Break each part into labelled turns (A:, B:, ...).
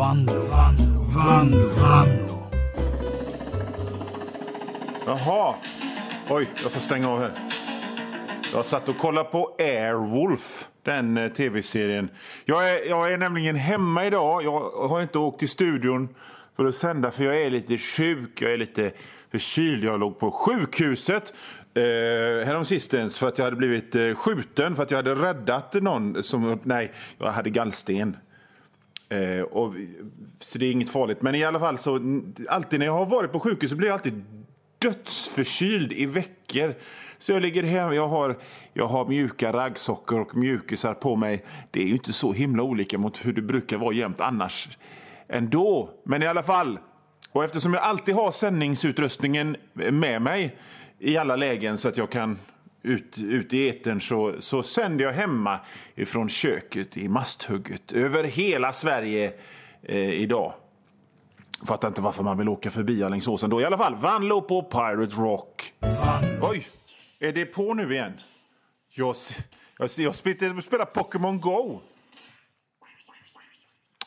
A: Vanlo, Vanlo, Vanlo, Vanlo.
B: Jaha. Oj, jag får stänga av här. Jag satt och kollade på Airwolf, den eh, tv-serien. Jag är, jag är nämligen hemma idag. Jag har inte åkt till studion för att sända för jag är lite sjuk. Jag är lite förkyld. Jag låg på sjukhuset eh, häromsistens för att jag hade blivit eh, skjuten för att jag hade räddat någon som... Nej, jag hade gallsten. Eh, och, så det är inget farligt. Men i alla fall så alltid när jag har varit på sjukhus så blir jag alltid dödsförkyld i veckor. Så jag ligger hemma, jag har, jag har mjuka raggsockor och mjukisar på mig. Det är ju inte så himla olika mot hur det brukar vara jämt annars ändå. Men i alla fall, och eftersom jag alltid har sändningsutrustningen med mig i alla lägen så att jag kan ut, ut i etern så, så sänder jag hemma ifrån köket i Masthugget över hela Sverige eh, idag. Fattar inte varför man vill åka förbi Alingsås då. I alla fall, Vanlo på Pirate Rock. Oj, är det på nu igen? Jag, jag, jag spelar, spelar Pokémon Go.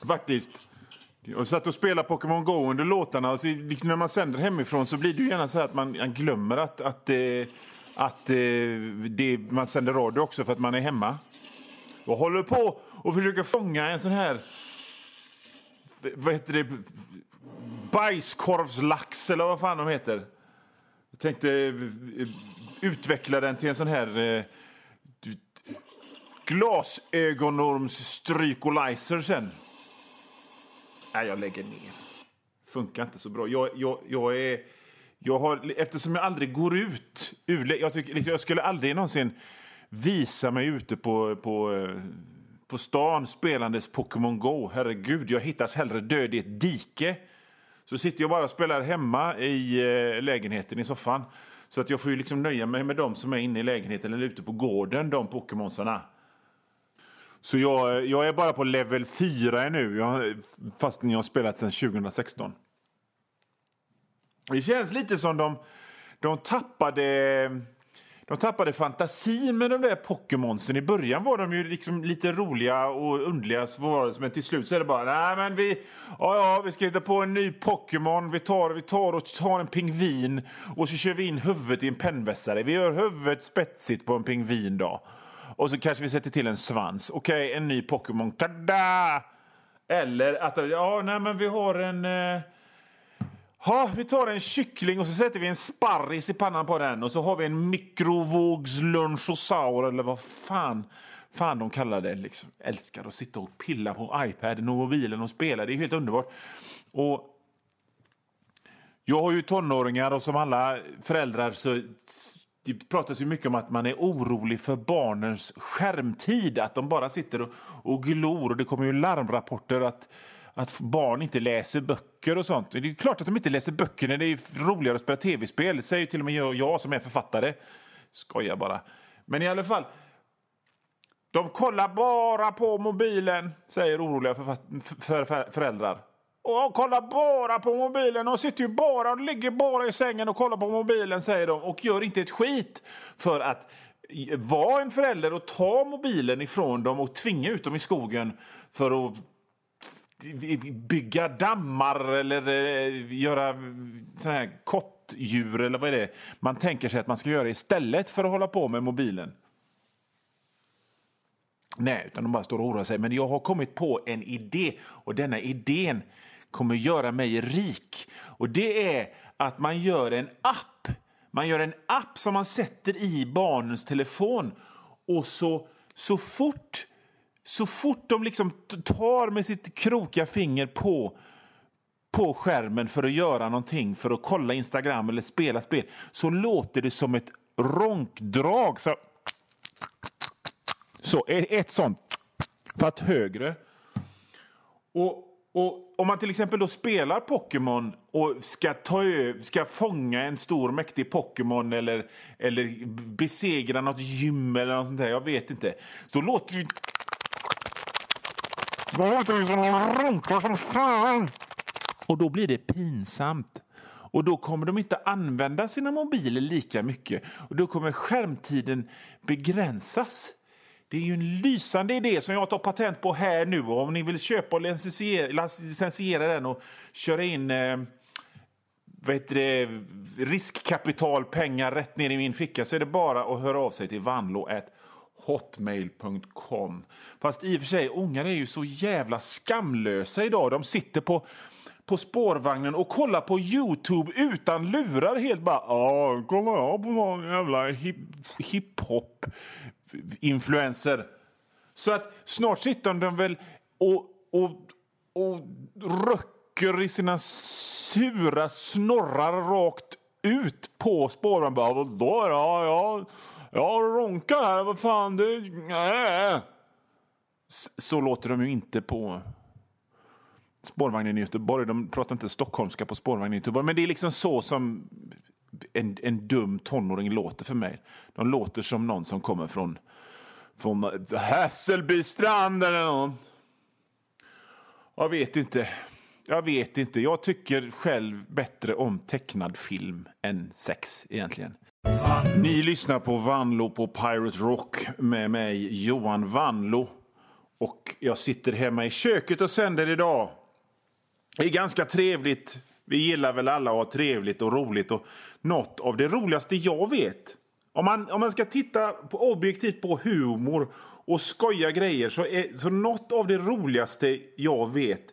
B: Faktiskt. Jag satt och spelade Pokémon Go under låtarna. Och så, när man sänder hemifrån så blir det ju gärna så att man, man glömmer att, att, eh, att eh, det, man sänder radio också för att man är hemma. Jag håller på och försöker fånga en sån här... Vad heter det? Bajskorvslax eller vad fan de heter. Jag tänkte eh, utveckla den till en sån här eh, glasögonormsstrykolizer sen. Nej, jag lägger ner. Funkar inte så bra. Jag, jag, jag är... Jag har, eftersom jag aldrig går ut ur... Jag, tycker, liksom, jag skulle aldrig någonsin visa mig ute på, på, på stan spelandes Pokémon Go. Herregud, jag hittas hellre död i ett dike. Så sitter jag bara och spelar hemma i eh, lägenheten i soffan. Så att jag får ju liksom nöja mig med de som är inne i lägenheten eller ute på gården, de Pokémonsarna. Så jag, jag är bara på level 4 nu, jag, fastän jag har spelat sedan 2016. Det känns lite som de, de tappade... De tappade fantasin med de där Pokémonsen. I början var de ju liksom lite roliga och underliga, men till slut så är det bara nej men vi, ja, ja, vi ska hitta på en ny Pokémon. Vi tar, vi tar och tar en pingvin och så kör vi in huvudet i en pennvässare. Vi gör huvudet spetsigt på en pingvin då. Och så kanske vi sätter till en svans. Okej, okay, en ny Pokémon. Tada! Eller att ja, nej, men vi har en... Eh... Ha, vi tar en kyckling och så sätter vi en sparris i pannan på den och så har vi en mikrovågslunchosaur eller vad fan, fan de kallar det. Liksom. Älskar att sitta och pilla på iPaden och mobilen och spela. Det är helt underbart. Och jag har ju tonåringar och som alla föräldrar så det pratas ju mycket om att man är orolig för barnens skärmtid. Att de bara sitter och, och glor. Och det kommer ju larmrapporter att, att barn inte läser böcker och sånt. Det är klart att de inte läser böcker när det är roligare att spela tv-spel. Det säger till och med jag, jag som är författare. Skojar bara. Men i alla fall. De kollar bara på mobilen, säger oroliga för, för, för föräldrar. Och kollar bara på mobilen De sitter ju bara och ligger bara i sängen och kollar på mobilen säger de och gör inte ett skit för att vara en förälder och ta mobilen ifrån dem och tvinga ut dem i skogen för att bygga dammar eller eh, göra såna här kottdjur eller vad är det man tänker sig att man ska göra istället för att hålla på med mobilen. Nej, utan de bara står och oroar sig. Men jag har kommit på en idé och denna idén kommer göra mig rik. Och det är att man gör en app. Man gör en app som man sätter i barnens telefon och så, så fort så fort de liksom tar med sitt krokiga finger på på skärmen för att göra någonting, för att kolla Instagram eller spela spel, så låter det som ett ronkdrag. Så, så e- ett sånt, fast högre. Och och om man till exempel då spelar Pokémon och ska, ta ska fånga en stor mäktig Pokémon eller, eller besegra något gym eller något sånt där, jag vet inte. Då låter det... Då låter det som fan. Och då blir det pinsamt. Och då kommer de inte använda sina mobiler lika mycket. Och då kommer skärmtiden begränsas. Det är ju en lysande idé som jag tar patent på här nu. Och om ni vill köpa och licensiera, licensiera den och köra in eh, vet det, riskkapital, pengar rätt ner i min ficka så är det bara att höra av sig till Hotmail.com. Fast i och för sig, ungar är ju så jävla skamlösa idag. De sitter på på spårvagnen och kollar på Youtube utan lurar. Helt bara, ja, kollar jag på någon jävla hiphop-influencer. Så att snart sitter de väl och, och, och röcker i sina sura snorrar rakt ut på spårvagnen. Bara, Vadå? Ja, ja, jag ronkar här. Vad fan, det... Äh. Så låter de ju inte på spårvagnen i Göteborg. De pratar inte stockholmska på spårvagnen i Göteborg. Men det är liksom så som en, en dum tonåring låter för mig. De låter som någon som kommer från, från Hässelbystrand eller något. Jag vet inte. Jag vet inte. Jag tycker själv bättre om tecknad film än sex egentligen. Ni lyssnar på Vanlo på Pirate Rock med mig Johan Vanlo. Och jag sitter hemma i köket och sänder idag. Det är ganska trevligt. Vi gillar väl alla att ha trevligt och roligt. Och något av det roligaste jag vet, om man, om man ska titta på, objektivt på humor och skoja grejer, så, är, så något av det roligaste jag vet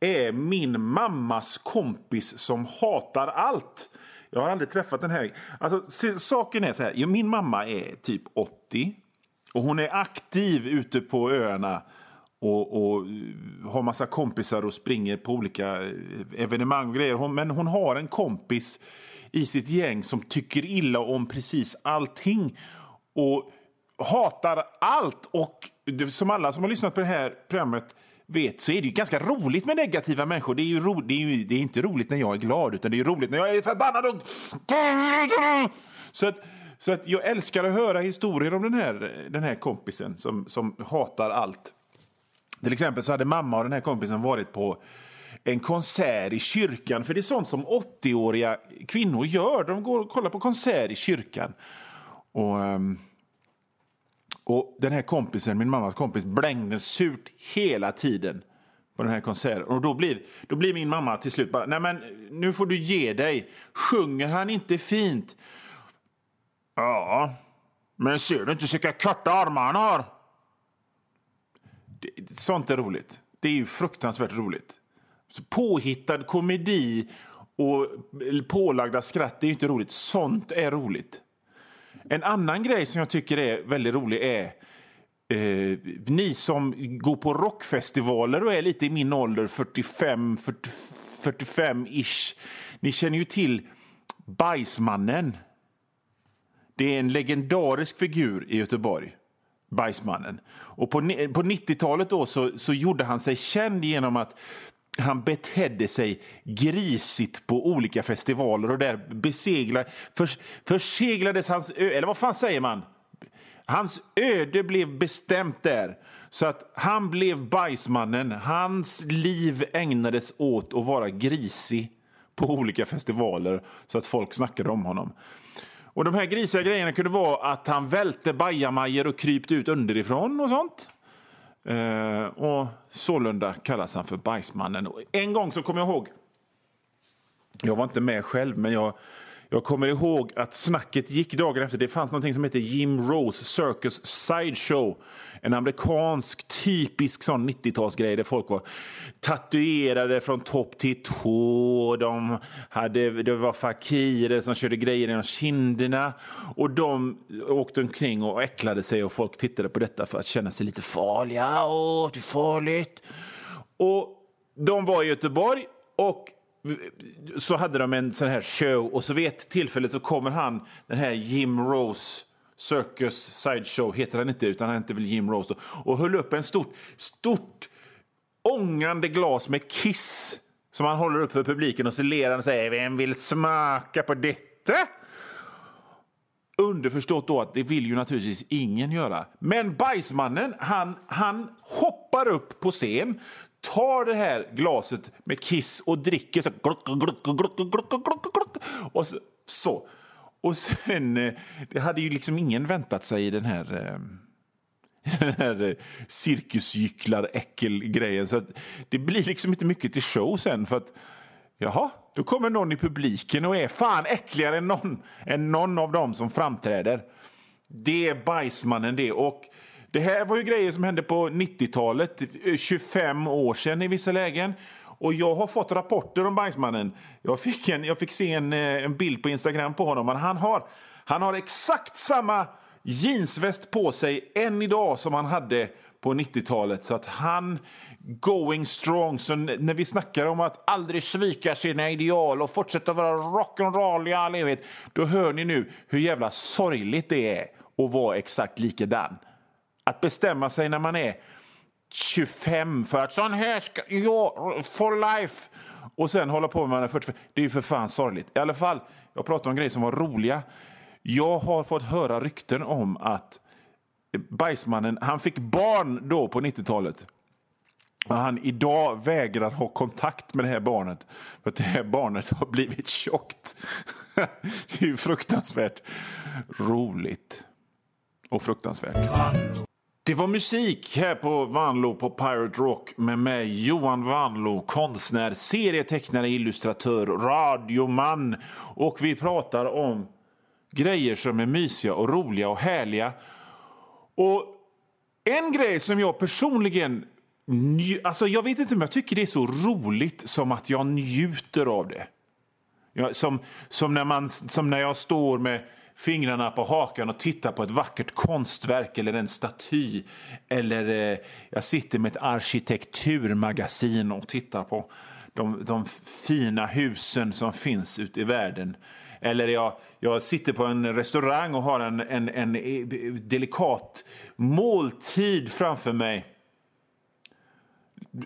B: är min mammas kompis som hatar allt. Jag har aldrig träffat den här. Alltså, saken är så här, min mamma är typ 80 och hon är aktiv ute på öarna och, och har massa kompisar och springer på olika eh, evenemang och grejer. Hon, men hon har en kompis i sitt gäng som tycker illa om precis allting och hatar allt. Och som alla som har lyssnat på det här programmet vet så är det ju ganska roligt med negativa människor. Det är ju, ro, det är ju det är inte roligt när jag är glad, utan det är roligt när jag är förbannad. Och... Så att, så att jag älskar att höra historier om den här, den här kompisen som, som hatar allt. Till exempel så hade mamma och den här kompisen varit på en konsert i kyrkan. För det är sånt som 80-åriga kvinnor gör. De går och kollar på konsert i kyrkan. Och, Um, och den här kompisen, min mammas kompis, blängde surt hela tiden på den här konserten. Och då blir, då blir min mamma till slut bara, nej men nu får du ge dig. Sjunger han inte fint? Ja, men ser du inte vilka korta armar han har? sånt är roligt. Det är ju fruktansvärt roligt. Så påhittad komedi och pålagda skratt det är inte roligt. Sånt är roligt. En annan grej som jag tycker är väldigt rolig är eh, ni som går på rockfestivaler och är lite i min ålder, 45, 45-ish. Ni känner ju till Bajsmannen. Det är en legendarisk figur i Göteborg. Bajsmannen. Och på, på 90-talet då så, så gjorde han sig känd genom att han betedde sig grisigt på olika festivaler och där besegla, för, förseglades hans ö, eller vad fan säger man? Hans öde blev bestämt där. Så att han blev bajsmannen. Hans liv ägnades åt att vara grisig på olika festivaler så att folk snackade om honom. Och de här grisiga grejerna kunde vara att han välte bajamajor och krypte ut underifrån och sånt. Eh, och sålunda kallas han för Bajsmannen. En gång så kommer jag ihåg, jag var inte med själv, men jag jag kommer ihåg att snacket gick dagen efter. Det fanns något som hette Jim Rose Circus Sideshow. En amerikansk typisk sån 90-talsgrej där folk var tatuerade från topp till tå. De hade, det var fakirer som körde grejer genom kinderna. Och de åkte omkring och äcklade sig och folk tittade på detta för att känna sig lite farliga. Åh, det är farligt. Och de var i Göteborg och så hade de en sån här show och så vid ett tillfälle så kommer han, den här Jim Rose Circus Sideshow heter han inte, utan han heter väl Jim Rose då, och höll upp en stort, stort ångande glas med Kiss som han håller upp för publiken och så ler han och säger Vem vill smaka på detta? Underförstått då att det vill ju naturligtvis ingen göra. Men bajsmannen, han, han hoppar upp på scen, tar det här glaset med Kiss och dricker så... Gluck, gluck, gluck, gluck, gluck, gluck, och så, så. Och sen... Eh, det hade ju liksom ingen väntat sig i den här... Eh, den här eh, cirkusgycklar-äckel-grejen. Så att det blir liksom inte mycket till show sen. För att, jaha, då kommer någon i publiken och är fan äckligare än någon, än någon av dem som framträder. Det är bajsmannen det. Och det här var ju grejer som hände på 90-talet, 25 år sedan i vissa lägen. Och jag har fått rapporter om bajsmannen. Jag fick, en, jag fick se en, eh, en bild på Instagram på honom. Men han har, han har exakt samma jeansväst på sig än idag som han hade på 90-talet. Så att han going strong. Så när vi snackar om att aldrig svika sina ideal och fortsätta vara rock'n'roll i all evighet, då hör ni nu hur jävla sorgligt det är att vara exakt likadan. Att bestämma sig när man är 25 för att sån här ska jag for life och sen hålla på med man är 45. Det är ju för fan sorgligt. I alla fall, jag pratar om grejer som var roliga. Jag har fått höra rykten om att Bajsmannen, han fick barn då på 90-talet. Och han idag vägrar ha kontakt med det här barnet. För att det här barnet har blivit tjockt. det är ju fruktansvärt roligt. Och fruktansvärt. Det var musik här på Vanlo på Pirate Rock med mig, Johan Vanlo, konstnär, serietecknare, illustratör, radioman. Och vi pratar om grejer som är mysiga och roliga och härliga. Och en grej som jag personligen... Alltså jag vet inte om jag tycker det är så roligt som att jag njuter av det. Ja, som, som, när man, som när jag står med fingrarna på hakan och tittar på ett vackert konstverk eller en staty. Eller eh, jag sitter med ett arkitekturmagasin och tittar på de, de fina husen som finns ute i världen. Eller jag, jag sitter på en restaurang och har en, en, en eh, delikat måltid framför mig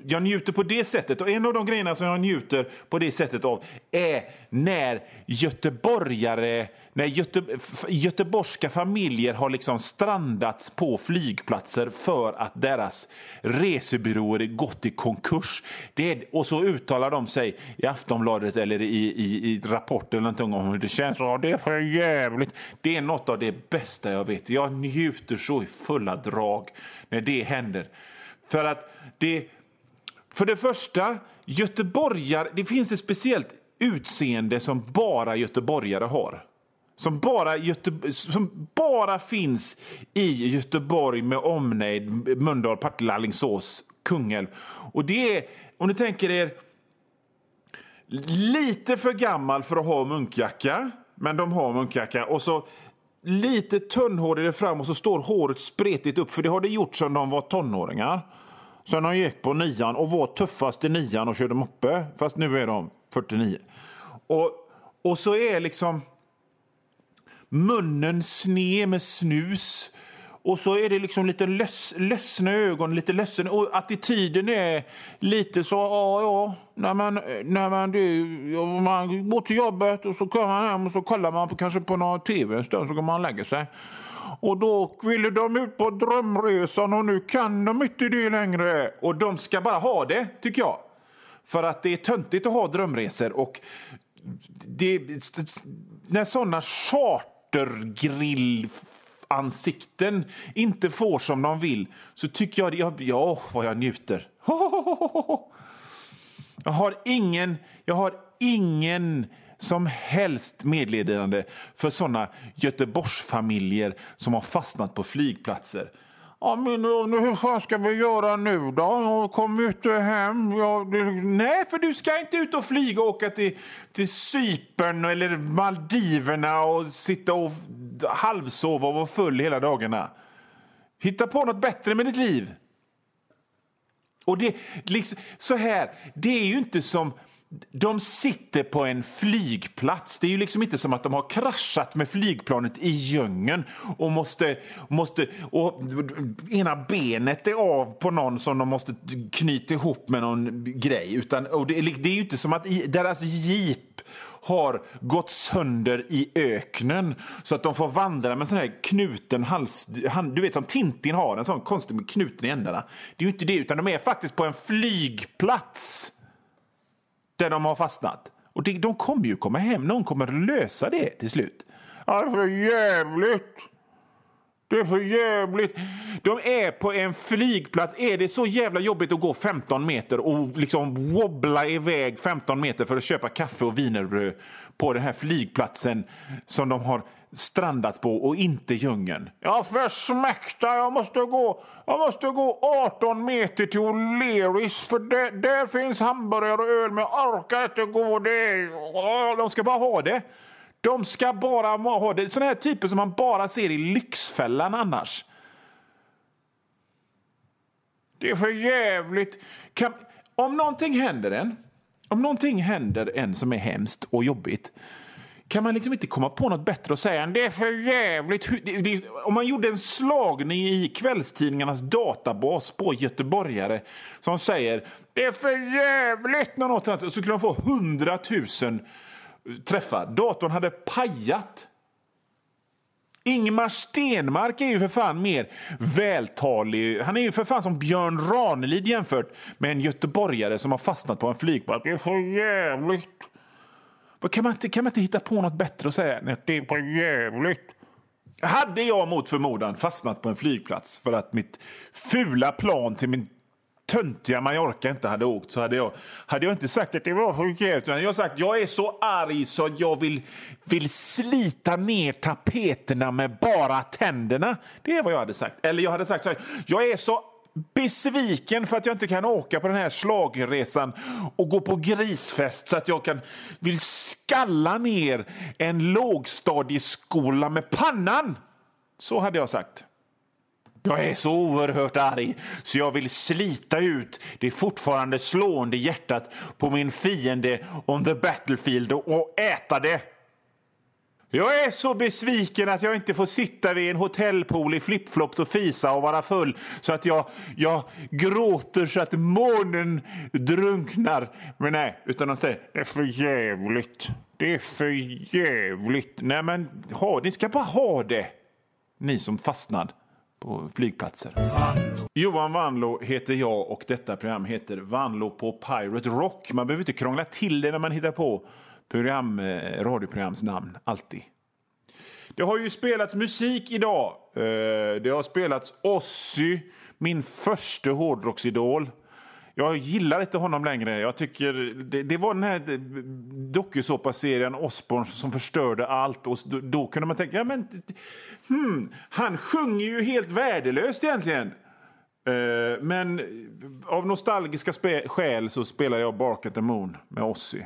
B: jag njuter på det sättet. Och En av de grejerna som jag njuter på det sättet av är när göteborgare, när Göte, göteborgska familjer har liksom strandats på flygplatser för att deras resebyråer gått i konkurs. Det är, och så uttalar de sig i Aftonbladet eller i, i, i Rapport eller någonting om hur det känns. Ja, det är för jävligt. Det är något av det bästa jag vet. Jag njuter så i fulla drag när det händer. För att det för det första, göteborgare, det finns ett speciellt utseende som bara göteborgare har. Som bara, Göte, som bara finns i Göteborg med omnejd, Mölndal, Partille, Alingsås, Kungälv. Och det är, om ni tänker er, lite för gammal för att ha munkjacka, men de har munkjacka. Och så lite tunnhårigare fram och så står håret spretigt upp, för det har det gjort sedan de var tonåringar. Sen de gick på nian och var tuffast i nian och körde moppe. Fast nu är de 49. Och, och så är liksom munnen sned med snus. Och så är det liksom lite löss, ledsna ögon, lite ledsen. Och attityden är lite så, ja, ja. När man, när man, det, man går till jobbet och så kommer man hem och så kollar man på, kanske på någon tv en stund så går man och lägger sig. Och då ville de ut på drömresan och nu kan de inte det längre. Och de ska bara ha det, tycker jag. För att det är töntigt att ha drömresor. Och det, när såna ansikten inte får som de vill så tycker jag, ja, ja vad jag njuter. Jag har ingen, jag har ingen som helst medledande för såna Göteborgsfamiljer som har fastnat på flygplatser. Ja, men hur fan ska vi göra nu då? Jag kommer eh, inte hem. Jag. Nej, för du ska inte ut och flyga och åka till, till Cypern eller Maldiverna och sitta och halvsova och vara full hela dagarna. Hitta på något bättre med ditt liv. Och det, liksom, så här, det är ju inte som de sitter på en flygplats. Det är ju liksom inte som att de har kraschat med flygplanet i djungeln och måste... måste och ena benet är av på någon som de måste knyta ihop med någon grej. Utan, och det, det är ju inte som att deras jeep har gått sönder i öknen så att de får vandra med sån här knuten hals... Du vet som Tintin har, en sån konstig med knuten i ändarna. Det är ju inte det, utan de är faktiskt på en flygplats där de har fastnat. Och det, de kommer ju komma hem. Någon kommer lösa det till slut. Ja, för jävligt. Det är för jävligt. De är på en flygplats. Är det så jävla jobbigt att gå 15 meter och liksom wobbla iväg 15 meter för att köpa kaffe och wienerbröd på den här flygplatsen som de har strandat på och inte djungeln? Jag försmäktar, jag måste gå, jag måste gå 18 meter till O'Learys för där, där finns hamburgare och öl men jag orkar inte gå det. De ska bara ha det. De ska bara ha det. Såna här typer som man bara ser i Lyxfällan annars. Det är för jävligt. Kan, om någonting händer en, om någonting händer en som är hemskt och jobbigt kan man liksom inte komma på något bättre att säga det är för jävligt. Om man gjorde en slagning i kvällstidningarnas databas på göteborgare som säger det är för jävligt när något så skulle de få hundratusen träffar. Datorn hade pajat. Ingmar Stenmark är ju för fan mer vältalig. Han är ju för fan som Björn Ranelid jämfört med en göteborgare som har fastnat på en flygplats. Det är för jävligt. Kan man, inte, kan man inte hitta på något bättre att säga? att det är på jävligt. Hade jag mot förmodan fastnat på en flygplats för att mitt fula plan till min töntiga Mallorca inte hade åkt så hade jag, hade jag inte sagt att det var för jävligt. Jag har sagt jag är så arg så jag vill, vill slita ner tapeterna med bara tänderna. Det är vad jag hade sagt. Eller jag hade sagt så här, jag är så besviken för att jag inte kan åka på den här slagresan och gå på grisfest så att jag kan, vill skalla ner en lågstadieskola med pannan. Så hade jag sagt. Jag är så oerhört arg så jag vill slita ut det fortfarande slående hjärtat på min fiende on the battlefield och äta det. Jag är så besviken att jag inte får sitta vid en hotellpool i flipflops och fisa och vara full så att jag, jag gråter så att månen drunknar. Men nej, utan de säger det är för jävligt. Det är för jävligt. Nej men ha, ni ska bara ha det. Ni som fastnar på flygplatser. Johan Vanlo heter jag och detta program heter Vanlo på Pirate Rock. Man behöver inte krångla till det när man hittar på program, eh, radioprogramsnamn, alltid. Det har ju spelats musik idag. Eh, det har spelats Ozzy, min första hårdrocksidol. Jag gillar inte honom längre. Jag tycker det, det var den här eh, dokusåpaserien Osbourne som förstörde allt. Och då, då kunde man tänka, ja men hmm, han sjunger ju helt värdelöst egentligen. Uh, men av nostalgiska skäl så spelar jag Bark at the Moon med Ozzy.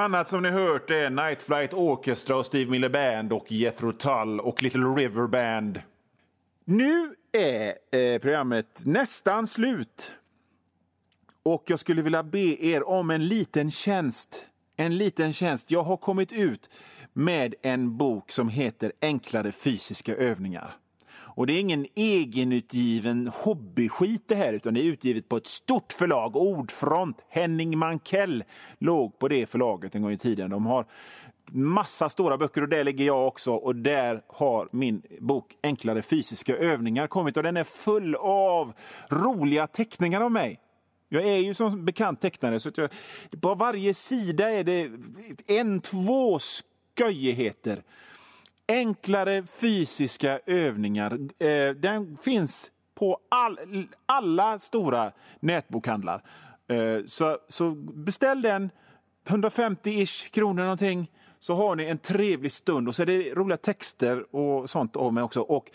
B: Annat som ni hört är Night Flight Orchestra och Steve Miller Band och Jethro Tull och Little River Band. Nu är eh, programmet nästan slut. Och jag skulle vilja be er om en liten tjänst. En liten tjänst. Jag har kommit ut med en bok som heter Enklare fysiska övningar. Och det är ingen egenutgiven hobbyskit det här, utan det är utgivet på ett stort förlag, Ordfront. Henning Mankell låg på det förlaget en gång i tiden. De har massa stora böcker och där ligger jag också och där har min bok Enklare fysiska övningar kommit och den är full av roliga teckningar av mig. Jag är ju som bekant tecknare så att jag, på varje sida är det en, två sköjigheter. Enklare fysiska övningar. Eh, den finns på all, alla stora nätbokhandlar. Eh, så, så beställ den, 150-ish kronor någonting, så har ni en trevlig stund. Och så är det roliga texter och sånt av mig också. Och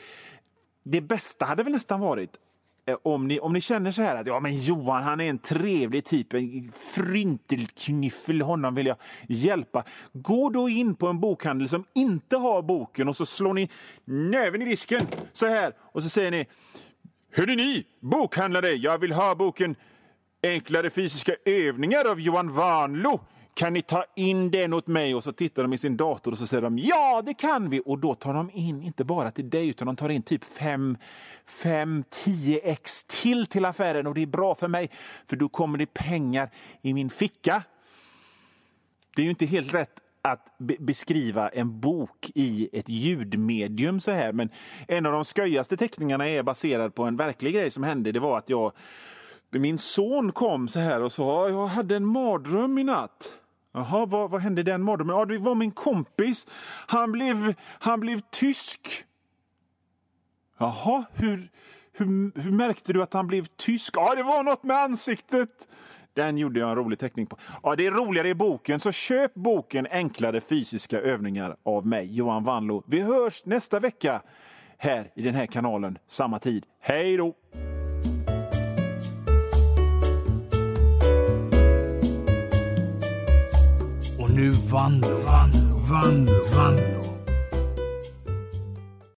B: det bästa hade väl nästan varit Eh, om ni, om ni känner så här att ja, men Johan han är en trevlig typ, en fryntelknyffel, honom vill jag hjälpa. Gå då in på en bokhandel som inte har boken och så slår ni näven i disken så här och så säger ni Hörde ni, bokhandlare, jag vill ha boken Enklare fysiska övningar av Johan Vanlo. Kan ni ta in den åt mig? Och så tittar de i sin dator och så säger de ja, det kan vi. Och då tar de in, inte bara till dig, utan de tar in typ 5-10 x till till affären. Och det är bra för mig, för då kommer det pengar i min ficka. Det är ju inte helt rätt att be beskriva en bok i ett ljudmedium så här. Men en av de sköjaste teckningarna är baserad på en verklig grej som hände. Det var att jag min son kom så här och sa jag hade en mardröm i natt. Jaha, vad, vad hände i den mardrömmen? Ja, det var min kompis. Han blev, han blev tysk. Jaha, hur, hur, hur märkte du att han blev tysk? Ja, det var något med ansiktet. Den gjorde jag en rolig teckning på. Ja, det är roligare i boken, så köp boken Enklare fysiska övningar av mig, Johan Wanlo. Vi hörs nästa vecka här i den här kanalen, samma tid. Hej då!
A: Nu vann, vann, vann, vann.